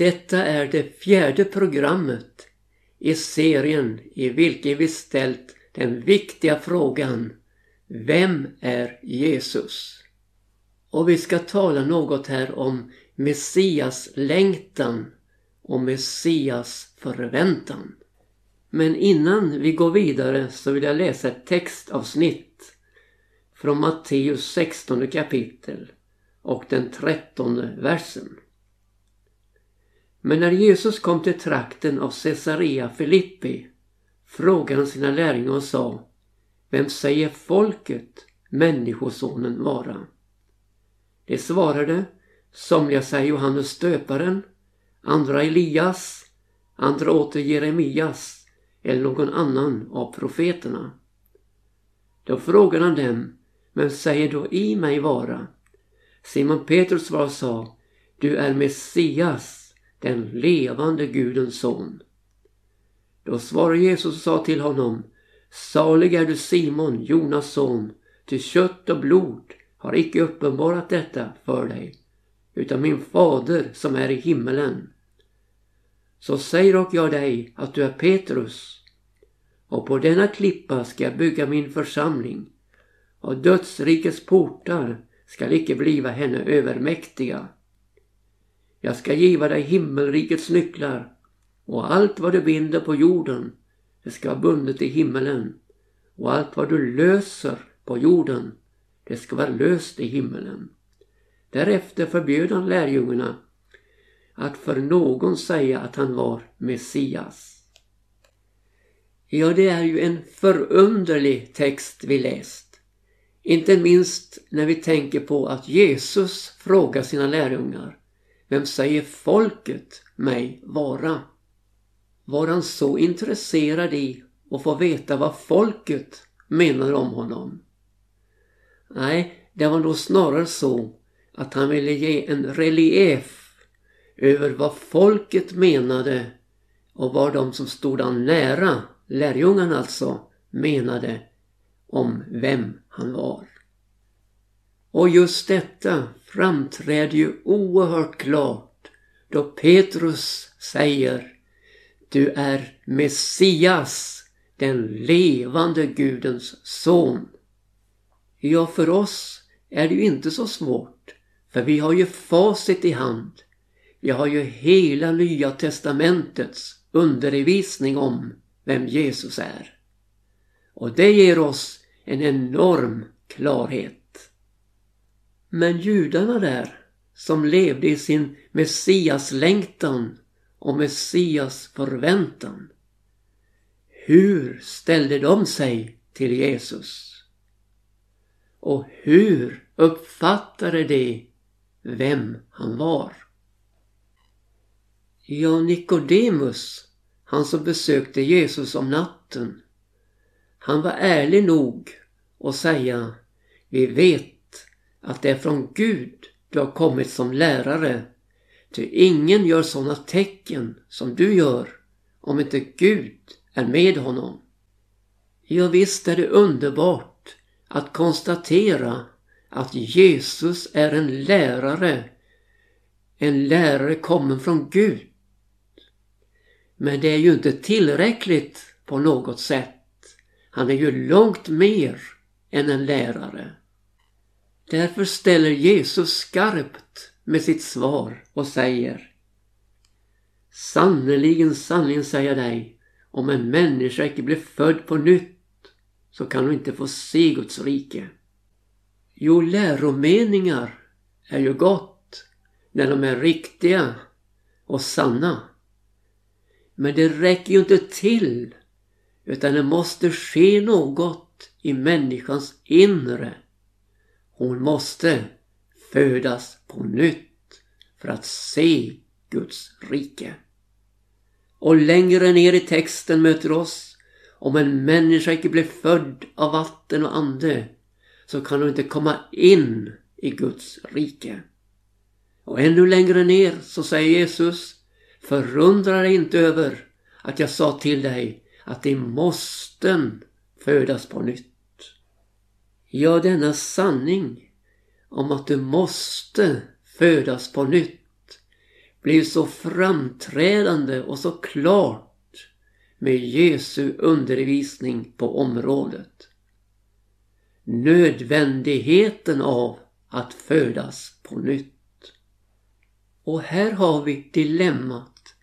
Detta är det fjärde programmet i serien i vilken vi ställt den viktiga frågan Vem är Jesus? Och vi ska tala något här om Messias längtan och Messias förväntan. Men innan vi går vidare så vill jag läsa ett textavsnitt från Matteus 16 kapitel och den trettonde versen. Men när Jesus kom till trakten av Caesarea Filippi frågade han sina lärjungar och sa Vem säger folket Människosonen vara? De svarade Somliga säger Johannes döparen, andra Elias, andra åter Jeremias eller någon annan av profeterna. Då frågade han dem, men säger då i mig vara? Simon Petrus svar sa, du är Messias, den levande Gudens son. Då svarade Jesus och sa till honom, salig är du Simon, Jonas son, till kött och blod har icke uppenbarat detta för dig, utan min fader som är i himmelen. Så säger och jag dig att du är Petrus, och på denna klippa ska jag bygga min församling, och dödsrikets portar skall icke bliva henne övermäktiga. Jag ska giva dig himmelrikets nycklar, och allt vad du binder på jorden, det ska vara bundet i himmelen, och allt vad du löser på jorden, det ska vara löst i himmelen. Därefter förbjöd han lärjungarna att för någon säga att han var Messias. Ja, det är ju en förunderlig text vi läst. Inte minst när vi tänker på att Jesus frågar sina lärjungar vem säger folket mig vara? Var han så intresserad i att få veta vad folket menar om honom? Nej, det var nog snarare så att han ville ge en relief över vad folket menade och vad de som stod han nära, lärjungarna alltså, menade om vem han var. Och just detta framträder ju oerhört klart då Petrus säger Du är Messias, den levande Gudens son. Ja, för oss är det ju inte så svårt. För vi har ju facit i hand. Vi har ju hela Nya Testamentets undervisning om vem Jesus är. Och det ger oss en enorm klarhet. Men judarna där, som levde i sin messiaslängtan och Messias förväntan. Hur ställde de sig till Jesus? Och hur uppfattade de vem han var? Ja, Nikodemus, han som besökte Jesus om natten, han var ärlig nog att säga Vi vet att det är från Gud du har kommit som lärare. Ty ingen gör sådana tecken som du gör om inte Gud är med honom. Ja, visst är det underbart att konstatera att Jesus är en lärare. En lärare kommen från Gud. Men det är ju inte tillräckligt på något sätt. Han är ju långt mer än en lärare. Därför ställer Jesus skarpt med sitt svar och säger Sannerligen, sannerligen säger jag dig, om en människa icke blir född på nytt så kan hon inte få se Guds rike. Jo, läromeningar är ju gott när de är riktiga och sanna. Men det räcker ju inte till utan det måste ske något i människans inre. Hon måste födas på nytt för att se Guds rike. Och längre ner i texten möter oss om en människa icke blir född av vatten och ande så kan hon inte komma in i Guds rike. Och ännu längre ner så säger Jesus Förundra dig inte över att jag sa till dig att de måsten födas på nytt. Ja, denna sanning om att du måste födas på nytt blev så framträdande och så klart med Jesu undervisning på området. Nödvändigheten av att födas på nytt. Och här har vi dilemmat.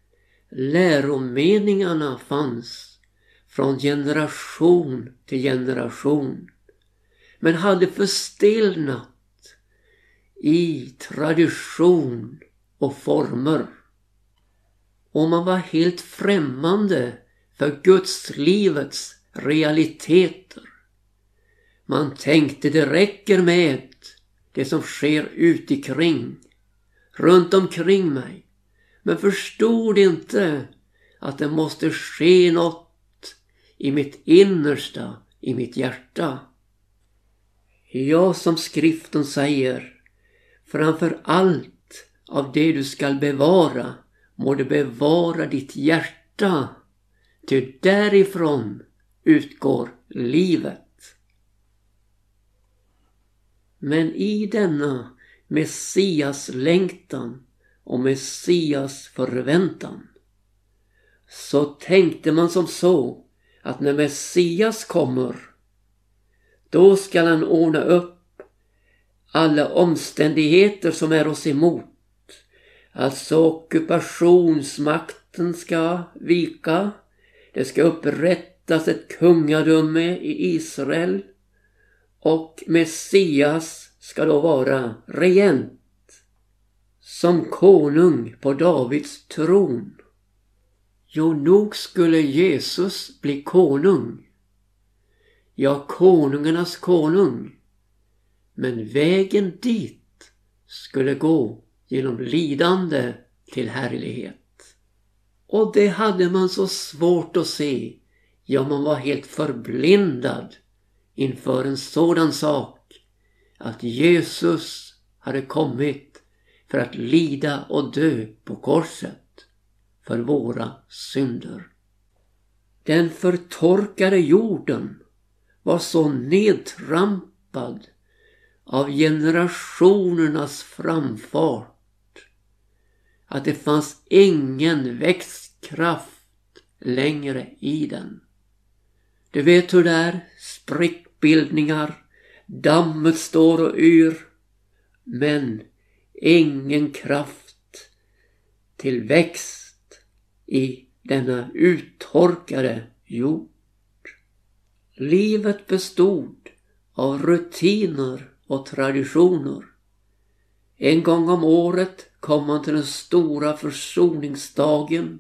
Läromeningarna fanns från generation till generation men hade förstelnat i tradition och former. Och man var helt främmande för Gudslivets realiteter. Man tänkte det räcker med det som sker utikring, runt omkring mig. Men förstod inte att det måste ske något i mitt innersta, i mitt hjärta. Ja, som skriften säger, framför allt av det du skall bevara må du bevara ditt hjärta, ty därifrån utgår livet. Men i denna Messias längtan och Messias förväntan så tänkte man som så att när Messias kommer då skall han ordna upp alla omständigheter som är oss emot. Alltså ockupationsmakten ska vika. Det ska upprättas ett kungadöme i Israel. Och Messias ska då vara regent. Som konung på Davids tron. Jo, nog skulle Jesus bli konung ja, konungarnas konung. Men vägen dit skulle gå genom lidande till härlighet. Och det hade man så svårt att se. Ja, man var helt förblindad inför en sådan sak. Att Jesus hade kommit för att lida och dö på korset för våra synder. Den förtorkade jorden var så nedtrampad av generationernas framfart att det fanns ingen växtkraft längre i den. Du vet hur det är, sprickbildningar, dammet står och yr, men ingen kraft till växt i denna uttorkade jord. Livet bestod av rutiner och traditioner. En gång om året kom man till den stora försoningsdagen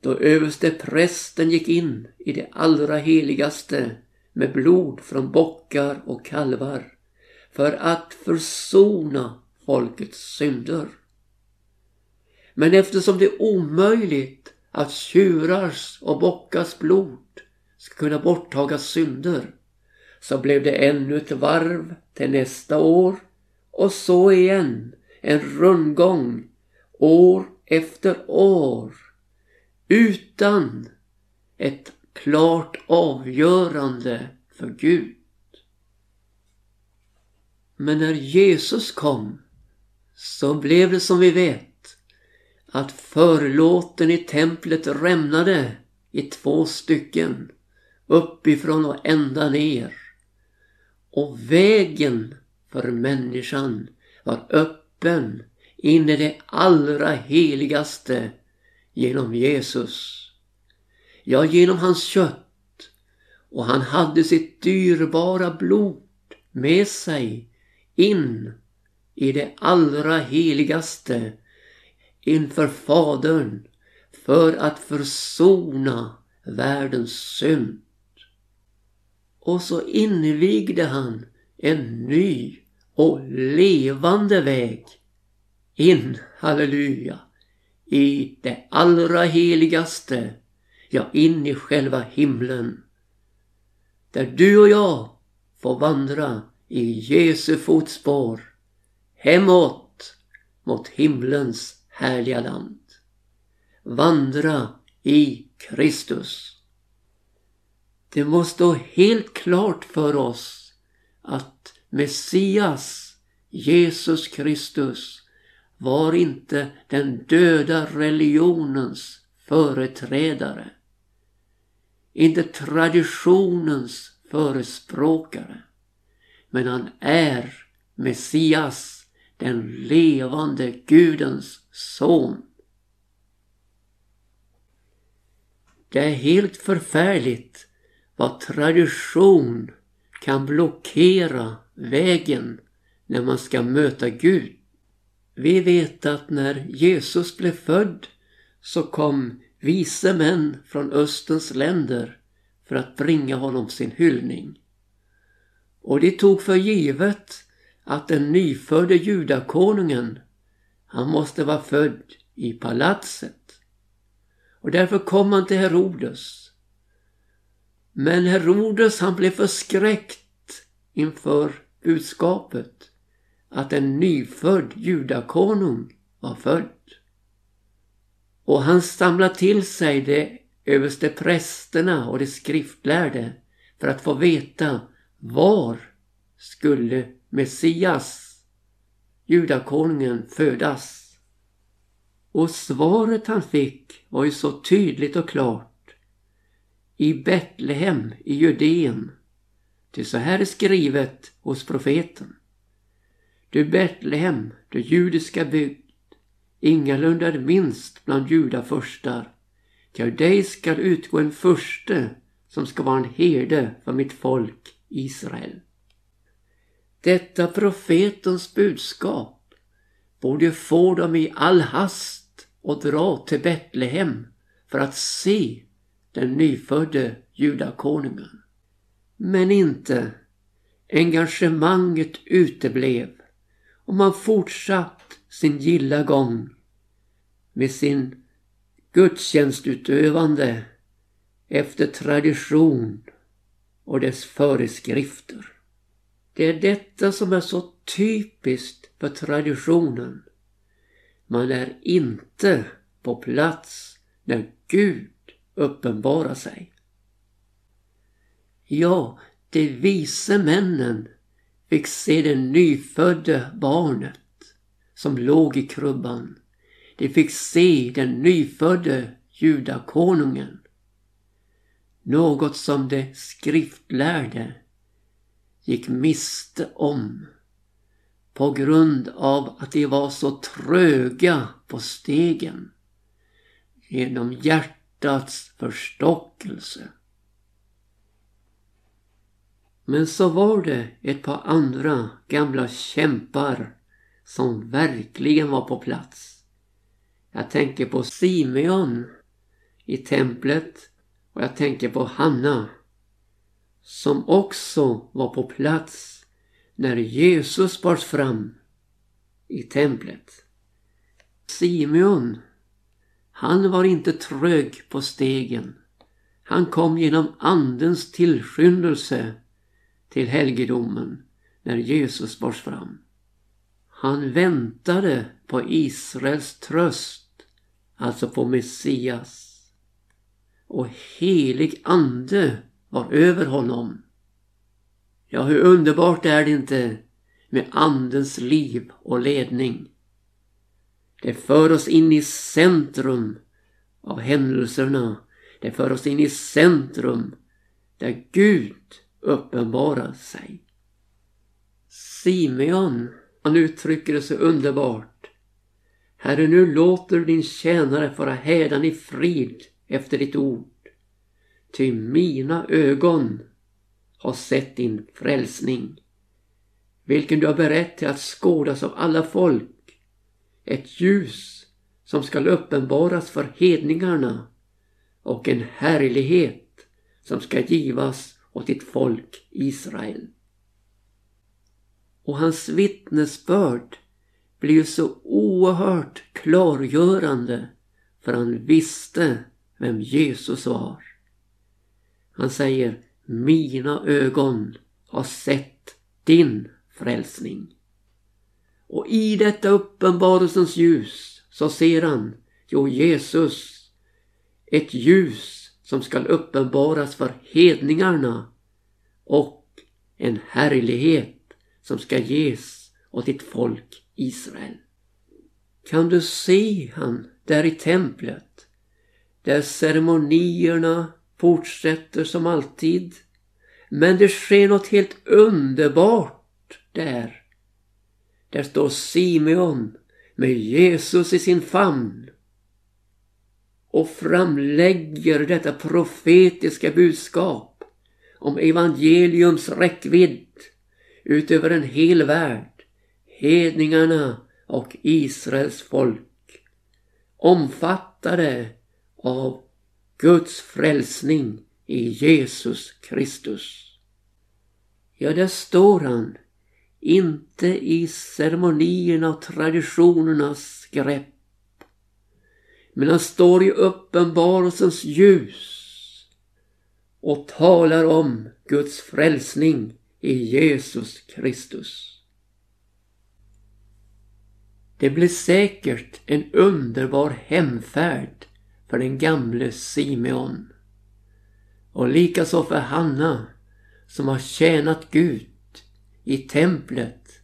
då överste prästen gick in i det allra heligaste med blod från bockar och kalvar för att försona folkets synder. Men eftersom det är omöjligt att tjurars och bockars blod ska kunna borttaga synder. Så blev det ännu ett varv till nästa år och så igen. En rundgång år efter år. Utan ett klart avgörande för Gud. Men när Jesus kom så blev det som vi vet att förlåten i templet rämnade i två stycken uppifrån och ända ner. Och vägen för människan var öppen in i det allra heligaste genom Jesus. Ja, genom hans kött. Och han hade sitt dyrbara blod med sig in i det allra heligaste inför Fadern för att försona världens synd. Och så invigde han en ny och levande väg in, halleluja, i det allra heligaste, ja in i själva himlen. Där du och jag får vandra i Jesu fotspår hemåt mot himlens härliga land. Vandra i Kristus. Det måste stå helt klart för oss att Messias, Jesus Kristus, var inte den döda religionens företrädare. Inte traditionens förespråkare. Men han är Messias, den levande Gudens son. Det är helt förfärligt vad tradition kan blockera vägen när man ska möta Gud. Vi vet att när Jesus blev född så kom vise män från Östens länder för att bringa honom sin hyllning. Och de tog för givet att den nyfödde judakonungen, han måste vara född i palatset. Och därför kom han till Herodes. Men Herodes han blev förskräckt inför budskapet att en nyfödd judakonung var född. Och han samlade till sig de överste prästerna och de skriftlärde för att få veta var skulle Messias, judakonungen, födas. Och svaret han fick var ju så tydligt och klart. I Betlehem i Judeen. Ty så här är skrivet hos profeten. Du Betlehem, du judiska bygd, ingalunda är minst bland judafurstar. Till av dig skall utgå en furste som ska vara en herde för mitt folk Israel. Detta profetens budskap borde få dem i all hast och dra till Betlehem för att se den nyfödde judakonungen. Men inte. Engagemanget uteblev och man fortsatt sin gilla gång med sin gudstjänstutövande efter tradition och dess föreskrifter. Det är detta som är så typiskt för traditionen. Man är inte på plats när Gud uppenbara sig. Ja, de vise männen fick se det nyfödda barnet som låg i krubban. De fick se den nyfödde judakonungen. Något som de skriftlärde gick miste om på grund av att de var så tröga på stegen genom hjärtat hjärtats förstockelse. Men så var det ett par andra gamla kämpar som verkligen var på plats. Jag tänker på Simeon i templet och jag tänker på Hanna som också var på plats när Jesus bars fram i templet. Simeon, han var inte trög på stegen. Han kom genom andens tillskyndelse till helgedomen när Jesus bars fram. Han väntade på Israels tröst, alltså på Messias. Och helig ande var över honom. Ja, hur underbart är det inte med andens liv och ledning. Det för oss in i centrum av händelserna. Det för oss in i centrum där Gud uppenbarar sig. Simeon, han uttrycker det så underbart. Herre, nu låter din tjänare vara hädan i frid efter ditt ord. Ty mina ögon har sett din frälsning, vilken du har berett till att skådas av alla folk. Ett ljus som skall uppenbaras för hedningarna och en härlighet som ska givas åt ditt folk Israel. Och hans vittnesbörd blir ju så oerhört klargörande för han visste vem Jesus var. Han säger Mina ögon har sett din frälsning. Och i detta uppenbarelsens ljus så ser han, jo Jesus, ett ljus som skall uppenbaras för hedningarna och en härlighet som ska ges åt ditt folk Israel. kan du se han där i templet. Där ceremonierna fortsätter som alltid. Men det sker något helt underbart där. Där står Simeon med Jesus i sin famn och framlägger detta profetiska budskap om evangeliums räckvidd utöver en hel värld, hedningarna och Israels folk, omfattade av Guds frälsning i Jesus Kristus. Ja, där står han, inte i ceremonierna och traditionernas grepp, men han står i uppenbarelsens ljus och talar om Guds frälsning i Jesus Kristus. Det blev säkert en underbar hemfärd för den gamle Simeon. Och likaså för Hanna som har tjänat Gud i templet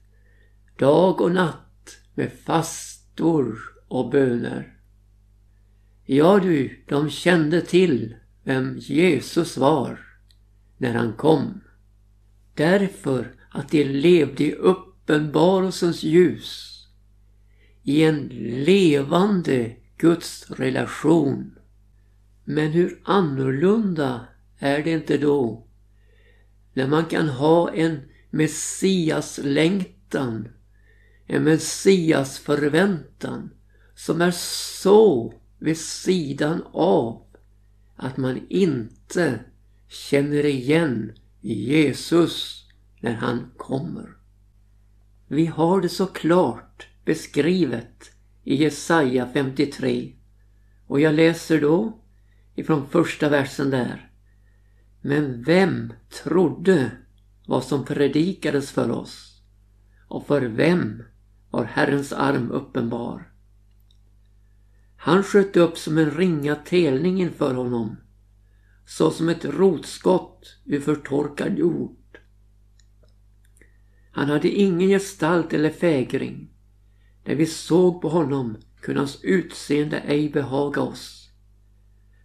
dag och natt med fastor och böner. Ja du, de kände till vem Jesus var när han kom. Därför att de levde i uppenbarelsens ljus. I en levande Guds relation. Men hur annorlunda är det inte då? När man kan ha en Messias längtan, en Messias förväntan som är så vid sidan av att man inte känner igen Jesus när han kommer. Vi har det så klart beskrivet i Jesaja 53 och jag läser då ifrån första versen där. Men vem trodde vad som predikades för oss? Och för vem var Herrens arm uppenbar? Han sköt upp som en ringa telning inför honom, så som ett rotskott ur förtorkad jord. Han hade ingen gestalt eller fägring. När vi såg på honom kunde hans utseende ej behaga oss.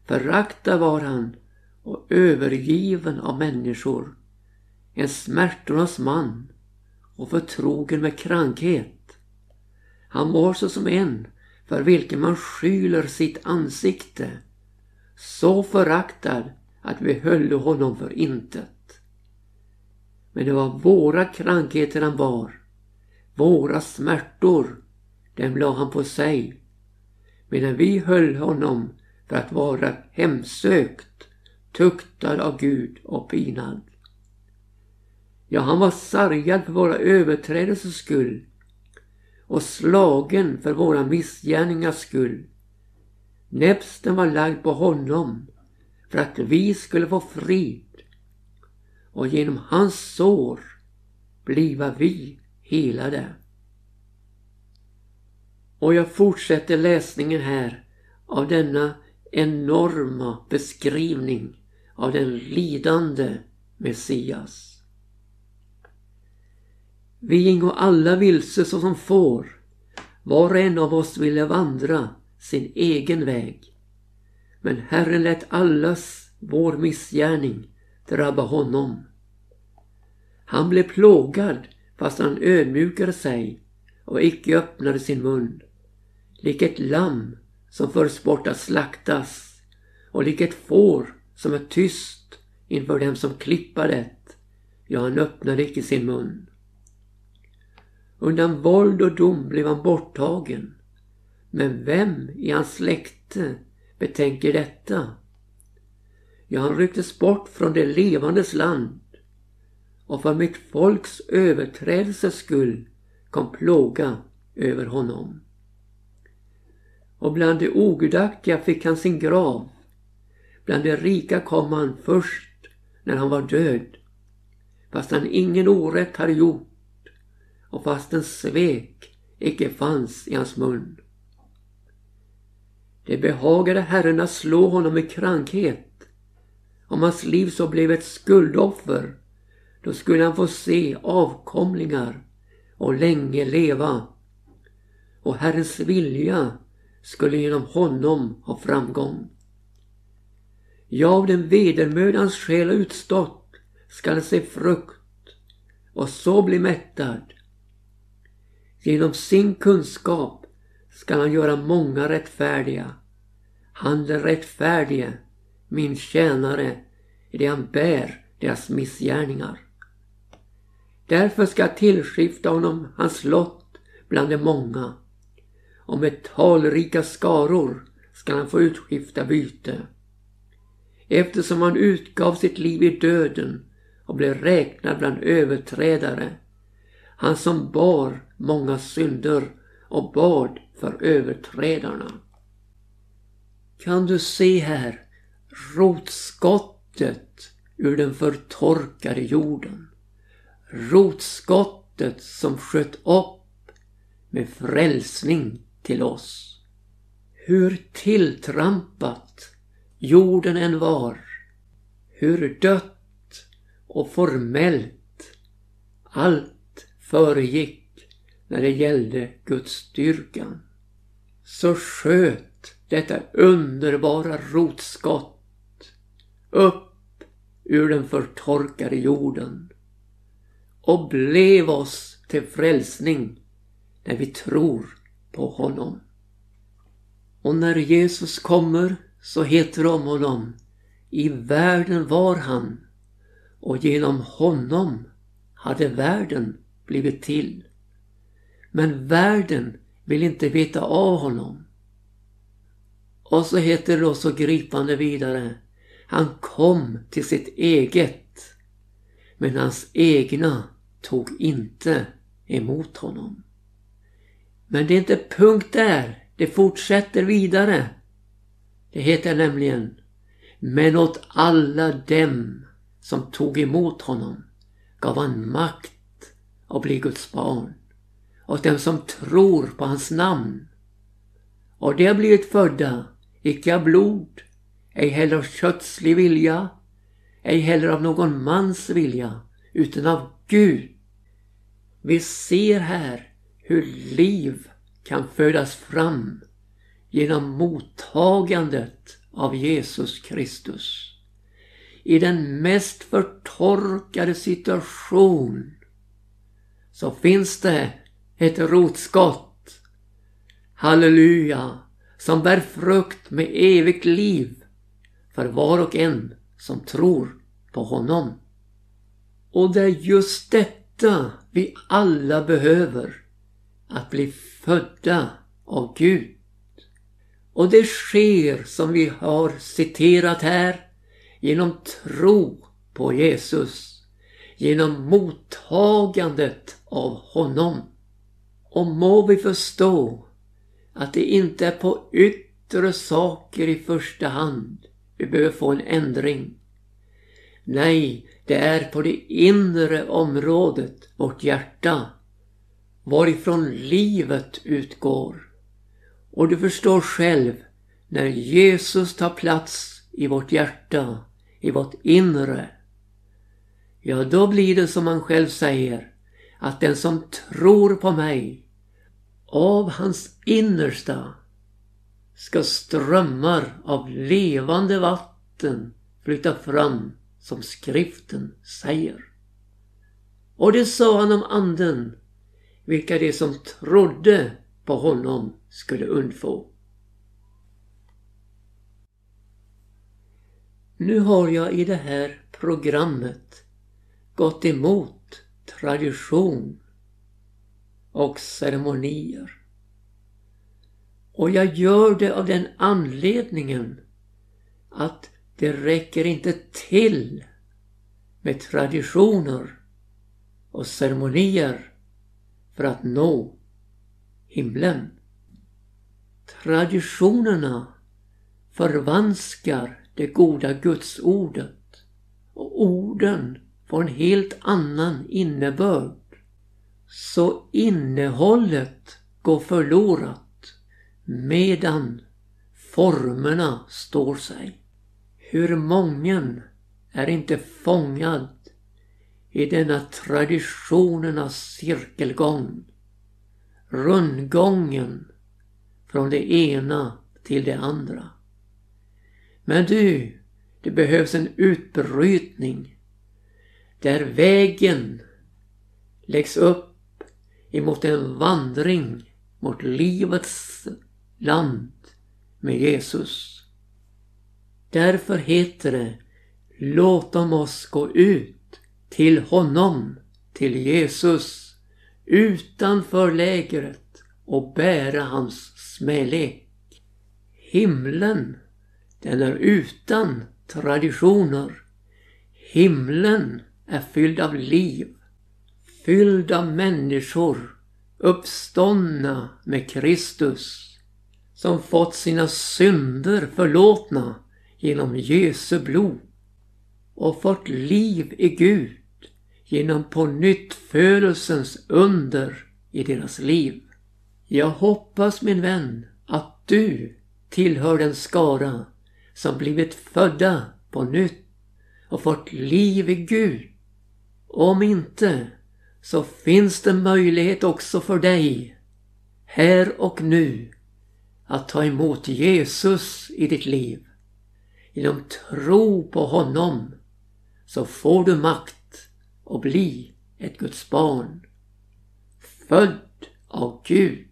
Föraktad var han och övergiven av människor, en smärtornas man och förtrogen med krankhet. Han var så som en för vilken man skyler sitt ansikte, så föraktad att vi höll honom för intet. Men det var våra krankheter han var, våra smärtor, dem la han på sig, medan vi höll honom för att vara hemsökt, tuktad av Gud och pinad. Ja, han var sargad för våra överträdelsers skull och slagen för våra missgärningars skull. Näpsten var lagd på honom för att vi skulle få frid och genom hans sår bliva vi helade. Och jag fortsätter läsningen här av denna enorma beskrivning av den lidande Messias. Vi gingo alla vilse såsom får. Var och en av oss ville vandra sin egen väg. Men Herren lät allas vår missgärning drabba honom. Han blev plågad fast han ödmjukade sig och icke öppnade sin mun. Lik ett lamm som förs bort att slaktas och lik ett får som är tyst inför dem som klippa det. Ja, han öppnade icke sin mun. Undan våld och dom blev han borttagen. Men vem i hans släkte betänker detta? Ja, han rycktes bort från det levandes land och för mitt folks överträdelses skull kom plåga över honom. Och bland de ogudaktiga fick han sin grav. Bland de rika kom han först när han var död, fast han ingen orätt hade gjort och fastän svek icke fanns i hans mun. Det behagade Herren att slå honom med krankhet. Om hans liv så blev ett skuldoffer, då skulle han få se avkomlingar och länge leva. och Herrens vilja skulle genom honom ha framgång. Ja, av den vedermödans själ utstått skall se frukt och så bli mättad. Genom sin kunskap skall han göra många rättfärdiga. Han den rättfärdige, min tjänare, i det han bär deras missgärningar. Därför ska jag tillskifta honom hans lott bland de många och med talrika skaror ska han få utskifta byte. Eftersom han utgav sitt liv i döden och blev räknad bland överträdare. Han som bar många synder och bad för överträdarna. Kan du se här rotskottet ur den förtorkade jorden? Rotskottet som sköt upp med frälsning till oss. Hur tilltrampat jorden än var, hur dött och formellt allt föregick när det gällde Guds styrkan. Så sköt detta underbara rotskott upp ur den förtorkade jorden och blev oss till frälsning när vi tror på honom. Och när Jesus kommer så heter det om honom I världen var han och genom honom hade världen blivit till. Men världen vill inte veta av honom. Och så heter det då så gripande vidare. Han kom till sitt eget. Men hans egna tog inte emot honom. Men det är inte punkt där. Det fortsätter vidare. Det heter nämligen Men åt alla dem som tog emot honom gav han makt att bli Guds barn åt dem som tror på hans namn. Och de har blivit födda, icke av blod, ej heller av kötslig vilja, ej heller av någon mans vilja, utan av Gud. Vi ser här hur liv kan födas fram genom mottagandet av Jesus Kristus i den mest förtorkade situation så finns det ett rotskott, halleluja, som bär frukt med evigt liv för var och en som tror på honom. Och det är just detta vi alla behöver, att bli födda av Gud. Och det sker som vi har citerat här genom tro på Jesus, genom mottagandet av honom. Och må vi förstå att det inte är på yttre saker i första hand vi behöver få en ändring. Nej, det är på det inre området, vårt hjärta, varifrån livet utgår. Och du förstår själv, när Jesus tar plats i vårt hjärta i vårt inre. Ja, då blir det som han själv säger, att den som tror på mig, av hans innersta ska strömmar av levande vatten flytta fram som skriften säger. Och det sa han om anden, vilka de som trodde på honom skulle undfå. Nu har jag i det här programmet gått emot tradition och ceremonier. Och jag gör det av den anledningen att det räcker inte till med traditioner och ceremonier för att nå himlen. Traditionerna förvanskar det goda gudsordet. Och orden får en helt annan innebörd. Så innehållet går förlorat medan formerna står sig. Hur mången är inte fångad i denna traditionernas cirkelgång. rundgången från det ena till det andra. Men du, det behövs en utbrytning där vägen läggs upp emot en vandring mot livets land med Jesus. Därför heter det Låt om oss gå ut till honom, till Jesus, utanför lägret och bära hans smälek. Himlen, den är utan traditioner. Himlen är fylld av liv, fylld av människor uppståndna med Kristus som fått sina synder förlåtna genom Jesu blod och fått liv i Gud genom på nytt födelsens under i deras liv. Jag hoppas min vän att du tillhör den skara som blivit födda på nytt och fått liv i Gud. Om inte så finns det möjlighet också för dig här och nu att ta emot Jesus i ditt liv. Genom tro på honom så får du makt att bli ett Guds barn. Född av Gud.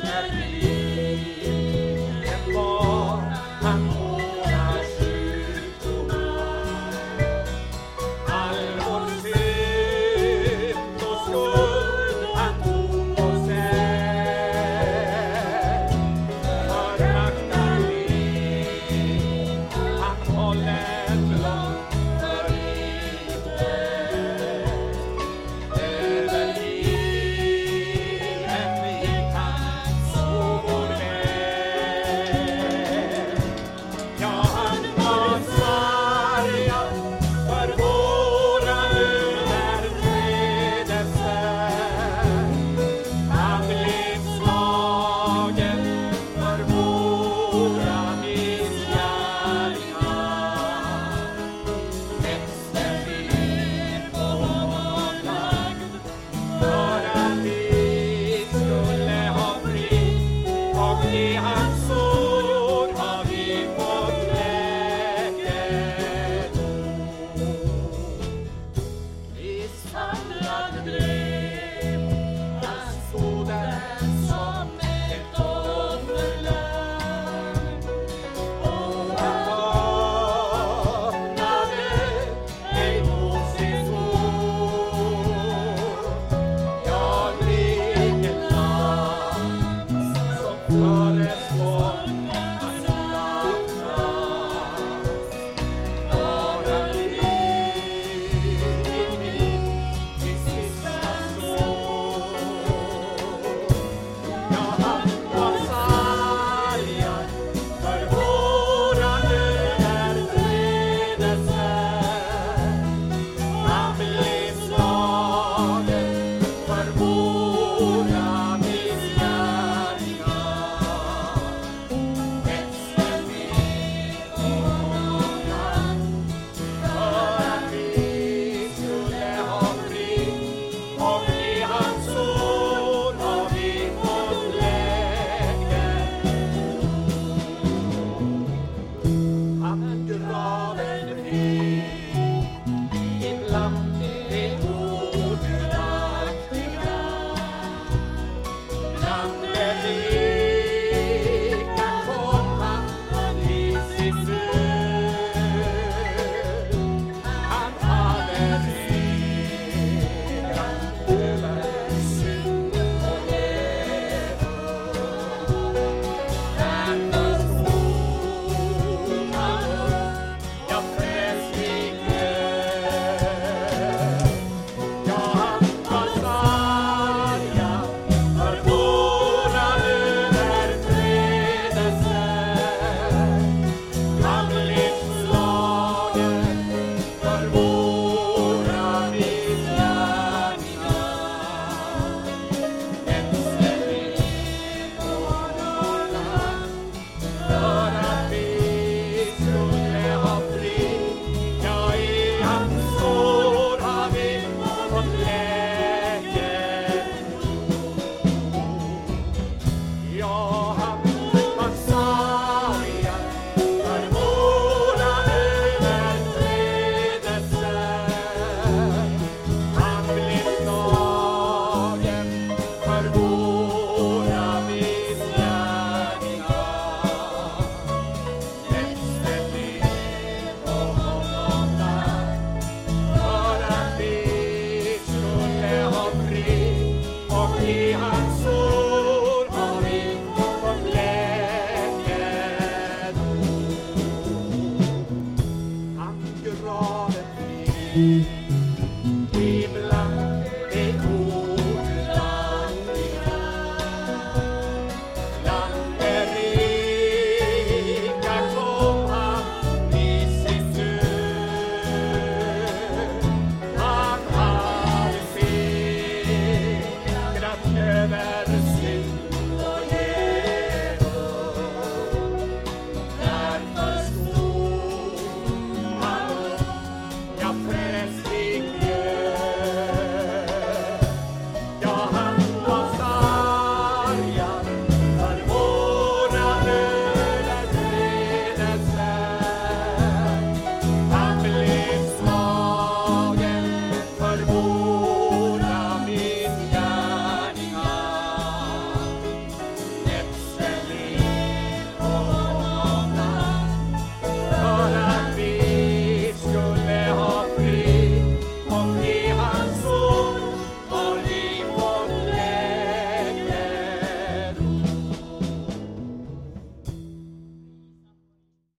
Sannerligen